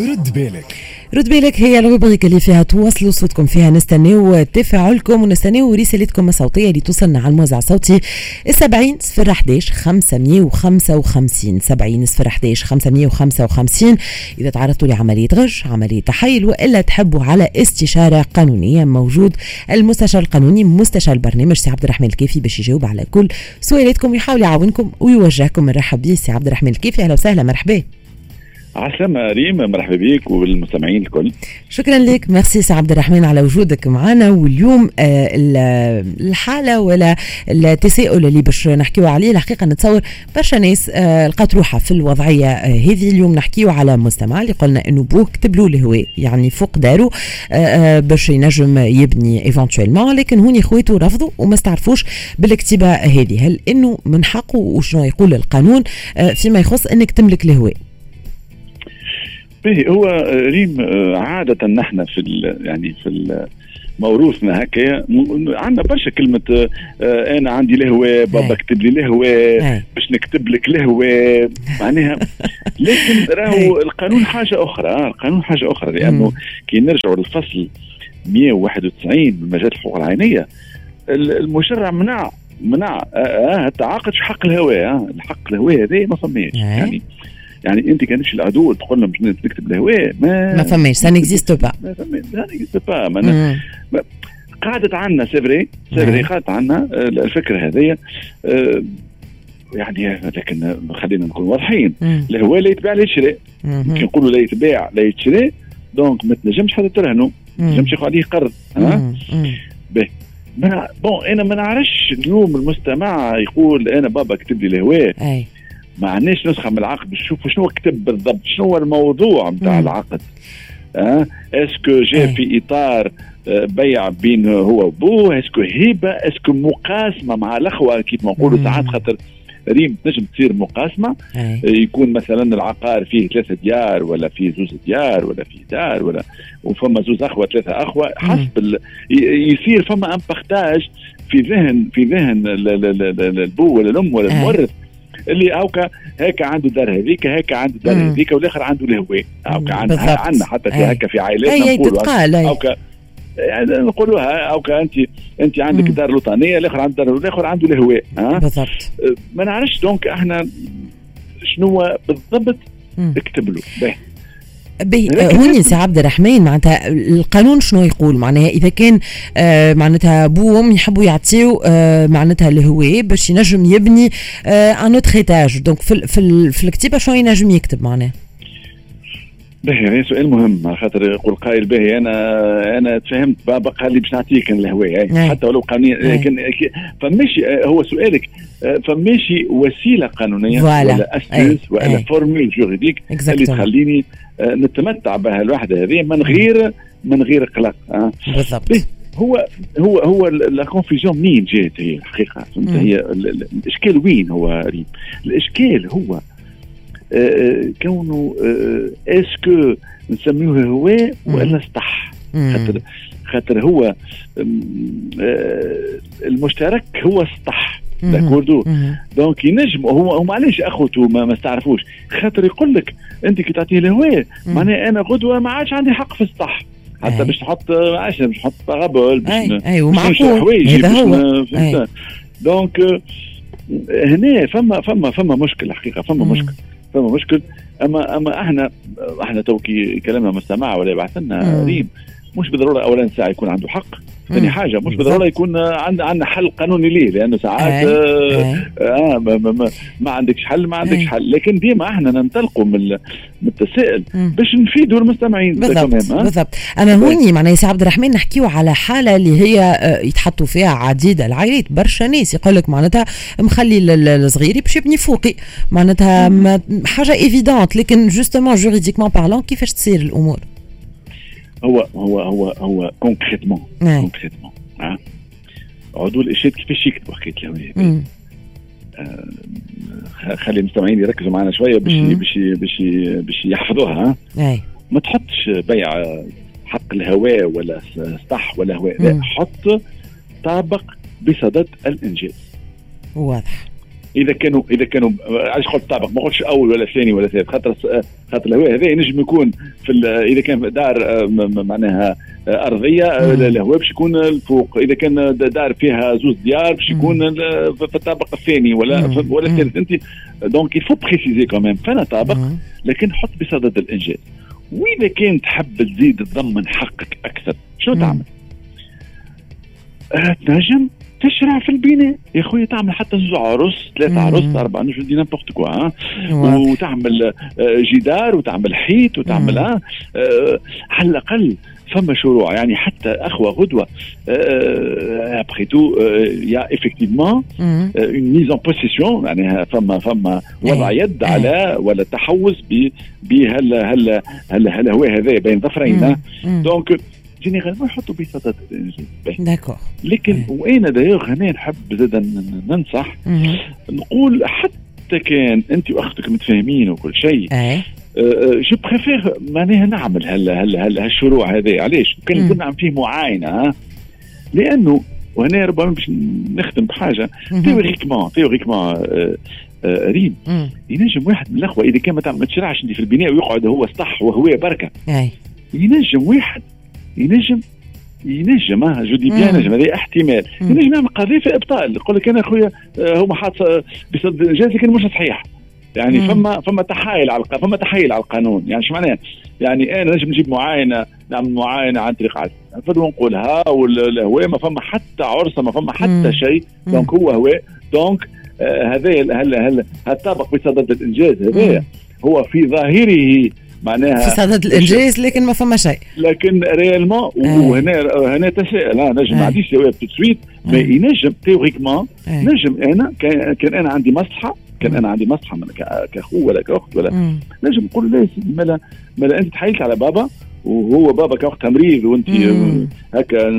رد بالك رد بالك هي ال rubrique اللي فيها تواصلوا صوتكم فيها. نستناو تفاعلكم ونستناو رسالتكم الصوتية اللي توصلنا على الموزع الصوتي 70 صفر 11 555 70 صفر 11 555 إذا تعرضتوا لعملية غش عملية تحايل وإلا تحبوا على استشارة قانونية موجود المستشار القانوني مستشار البرنامج سي عبد الرحمن الكيفي باش يجاوب على كل سؤالاتكم ويحاول يعاونكم ويوجهكم. مرحبا به سي عبد الرحمن الكيفي أهلا وسهلا مرحبا. عسلامة ريم مرحبا بك والمستمعين الكل. شكرا لك. ميرسي سي عبد الرحمن على وجودك معنا. واليوم آه، الحالة ولا التساؤل اللي باش نحكيو عليه. الحقيقة نتصور برشا ناس آه، لقات روحها في الوضعية آه، هذه اليوم نحكيو على مستمع اللي قلنا إنه بوه كتب له الهواء يعني فوق داره باش ينجم يبني éventuellement لكن هوني خوته رفضوا وما استعرفوش بالكتبة هذه. هل إنه من حقه؟ وشنو يقول القانون؟ فيما يخص إنك تملك الهواء. باهي هو ريم عادة نحن في يعني في موروثنا هكا عندنا برشا كلمة آه، أنا عندي لهوة بابا كتب لي لهوة باش نكتب لك لهوة. معناها لكن راهو القانون حاجة أخرى القانون حاجة أخرى لأنه كي نرجعوا للفصل 191 من مجال الحقوق العينية المشرع منع منع آه, آه، التعاقد في حق الهواء الحق الهواء هذا ما فماش يعني يعني أنت كان تمشي العدو تقول لهم باش نكتب الهواء ما ما فماش ça n'existe pas ما فماش ça n'existe pas قعدت عنا c'est vrai c'est vrai قعدت عنا آه، الفكرة هذه آه، يعني لكن خلينا نكون واضحين. الهواء لا يتباع لا يتشري كي نقولوا لا يتباع لا يتشري donc ما تنجمش حتى ترهنوا ما تنجمش ياخذ عليه قرض باهي bon أنا ما نعرفش اليوم المستمع يقول أنا بابا كتب لي الهواء. ما عندناش نسخة من العقد نشوفوا شنو كتب بالضبط شنو هو الموضوع نتاع العقد؟ أه؟ est-ce que جاء في إطار آه، بيع بين هو وبوه؟ est-ce que هبة؟ est-ce que مقاسمة مع الأخوة؟ كيف ما نقولوا ساعات خاطر ريم تنجم تصير مقاسمة. أي. يكون مثلا العقار فيه ثلاثة ديار ولا فيه زوز ديار ولا فيه دار ولا وفما زوز أخوة ثلاثة أخوة حسب ال... يصير فما ان في ذهن في ذهن البو ولا الأم ولا المورث. اللي هاكا هيك عنده دار هذيك هيك عنده دار هذيك والآخر عنده الهواء هاكا عندنا حتى في هكا في عائلاتنا نقولوا. هاكا يعني نقولوها أو أنت أنت عندك الدار الوطانية الآخر عنده الدار الآخر عنده الهواء ها؟ بالضبط. ما نعرفش donc إحنا شنو بالضبط اكتب له هوني سي عبد الرحمن معناتها القانون شنو يقول؟ معناها إذا كان آه معناتها بو وام يحبوا يعطيو آه معناتها الهواء باش ينجم يبني un autre étage donc في في, في الكتبة شنو ينجم يكتب معناها؟ باهي هذا سؤال مهم خاطر يقول قائل باهي أنا أنا تفهمت بابا قال لي باش نعطيك الهواء حتى ولو قانونيا لكن فماشي هو سؤالك فماشي وسيلة قانونية ولا أساس ولا formule juridique اللي تخليني آه، نتمتع بها الوحدة هذه من غير من غير قلق بالضبط. هو هو هو la confusion منين جات هي الحقيقة فهمت؟ هي الإشكال وين هو ريم؟ الإشكال هو آه، كونه est-ce que نسميوه هواء ولا سطح خاطر خاطر هو المشترك هو سطح d'accord donc ينجم هو هو معليش اخوته ما, ما استعرفوش. خاطر يقول لك أنت كي تعطيه الهواء معناها أنا غدوة ما عادش عندي حق في السطح حتى باش تحط عايش باش تحط غبل باش أي. ومعقول. هذا هو. donc هنا فما فما فما مشكل حقيقة فما مشكل فما مشكل. أما أما إحنا إحنا تو كي كلامنا مستمع ولا يبعث لنا ريم مش بالضرورة اولا ساعة يكون عنده حق. ثاني حاجة مش بالضروره يكون عندنا عندنا حل قانوني ليه لأنه ساعات آه, آه ما, ما, ما, ما عندكش حل ما عندكش حل. لكن ديما إحنا ننطلقوا من التساؤل باش نفيدوا المستمعين. بالضبط؟ بالضبط. أما هوني معناها سي عبد الرحمن نحكيو على حالة اللي هي آه، يتحطوا فيها عديد العائلات. برشا ناس يقول لك معناتها مخلي الصغير باش يبني فوقي. معناتها حاجة évidente لكن justement juridiquement parlant كيفاش تصير الأمور؟ هو هو هو هو concrètement concrètement عدول الاشياء كيفاش يكتبوا حكايه الهواء آه خلي المستمعين يركزوا معنا شوية باش باش باش باش يحفظوها ما تحطش بيع حق الهواء ولا سطح ولا هواء لا حط طابق بصدد الإنجاز. واضح. إذا كانوا إذا كانوا علاش قلت طابق ما قلتش أول ولا ثاني ولا ثالث. خاطر خاطر الهواء هذا ينجم يكون في إذا كان دار معناها أرضية الهواء باش يكون الفوق. إذا كان دار فيها زوز ديار باش يكون في الطابق الثاني ولا ولا الثالث أنت donc il faut préciser كيما قلنا طابق لكن حط بصدد الإنجاز. وإذا كان تحب تزيد تضمن حقك أكثر شو تعمل؟ تنجم؟ تشرع في البناء. يا خويا تعمل حتى زوز عرص ثلاثة عرص أربعة نجم dis n'importe quoi وتعمل آه، جدار وتعمل حيط وتعمل آه على الأقل فما شروع يعني حتى أخوة غدوة après tout il y a effectivement une mise en possession يعني فما فما وضع يد على ولا تحوز بهال هل هل هل هو هذا بين ظفرين donc généralement يحطوا بصدد d'accord. لكن وأنا دايوغ؟ هنا نحب زاد ننصح. نقول حتى كان أنت وأختك متفاهمين وكل شيء je préfère معناها نعمل هلا هلا هلا هالشروع هذا علاش؟ كان نعمل فيه معاينة لأنه وهنا ربما باش نختم بحاجة. théoriquement théoriquement ريم. ينجم واحد من الأخوة إذا كان ما تشرعش أنت في البناء ويقعد هواء صح هواء بركة. ينجم واحد ينجم ينجم آه je dis bien ينجم هذا احتمال. ينجم يعمل قضية في إبطال. يقول لك أنا أخويا هما حاط بصد انجاز لكن مش صحيح. يعني مم. فما فما تحايل على فما تحايل على القانون. يعني شو معناه؟ يعني أنا نجم نجيب معاينة نعمل معاينة عن طريق عدل نفضل نقولها والهواء ما فما حتى عرصة ما فما حتى شيء. donc هو هواء. donc آه هذا هلا هلا الطابق بصدد الإنجاز؟ هذا هو في ظاهره معناها في صدد الانجاز لكن ما فما شيء. لكن réellement وهنا هنا تساؤل نجم ما عنديش جواب tout de suite mais ينجم théoriquement نجم أنا كان أنا عندي مصلحة كان أنا عندي مصلحة كأخو ولا كأخت ولا نجم نقول لا يا سيدي مالا مالا أنت تحايلت على بابا وهو بابا وقتها مريض وأنت هكا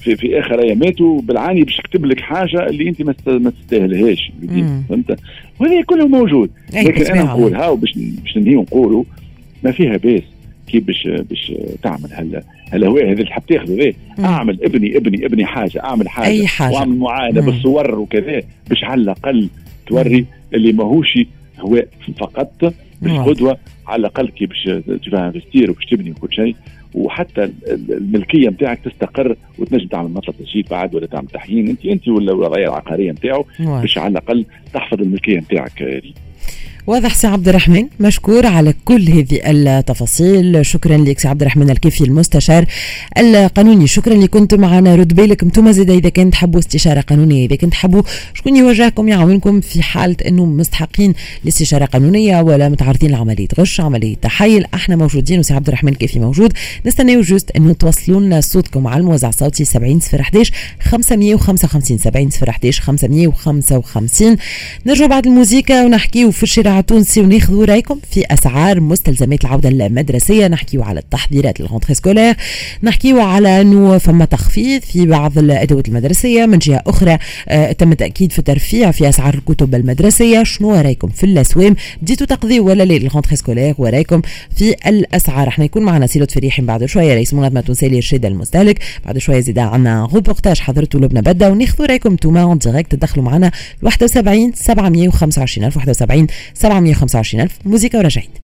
في في آخر أياماته بالعاني باش يكتب لك حاجة اللي أنت ما تستاهلهاش فهمت؟ وهذا كله موجود. لكن أنا نقول هاو باش باش ننهي ونقولوا ما فيها باس كيف باش باش تعمل هلا؟ الهواء هذا اللي تحب تاخذه. أعمل ابني ابني ابني حاجة أعمل حاجة. أي حاجة. وأعمل معاينه بالصور وكذا باش على الأقل توري اللي ماهوش هواء فقط باش غدوة على الأقل كي باش investir وباش تبني وكل شيء. وحتى الملكية نتاعك تستقر وتنجم تعمل مطلب تسجيل بعد ولا تعمل تحيين. انت أنت ولا العقاريه نتاعو باش على الأقل تحفظ الملكية نتاعك واضح سي عبد الرحمن مشكور على كل هذه التفاصيل. شكرا لك سي عبد الرحمن الكيفي المستشار القانوني. شكرا اللي كنت معنا. رد بالك أنتم زيد إذا كنت تحبوا استشارة قانونية إذا كنت تحبوا شكون يوجهكم يعاونكم في حالة انه مستحقين لاستشاره قانونية ولا متعرضين لعملية غش عملية تحايل. أحنا موجودين وسي عبد الرحمن الكيفي موجود. نستناو juste انه توصلوا لنا صوتكم على الموزع الصوتي 70 0 11 555 70 0 11 555 نرجع بعد الموسيقى ونحكيو في الشارع التونسي وناخذوا رأيكم في أسعار مستلزمات العودة المدرسية. نحكيو على التحضيرات لل rentrée scolaire نحكيو على انه فما تخفيض في بعض الأدوات المدرسية. من جهة أخرى آه تم التأكيد في ترفيع في أسعار الكتب المدرسية. شنو رأيكم في الأسوام؟ بديتوا تقضيوا ولا لا ال rentrée scolaire؟ ورأيكم في الأسعار؟ إحنا يكون معنا سي لطفي الرياحي بعد شوية. رئيس منظمة تونسية لإرشاد المستهلك بعد شوية زيد عندنا روبورتاج حضرته لبنى بدأ. وناخذوا رأيكم انتوما en direct تدخلوا معنا 71 725 1071 725000 موسيقى وراجعين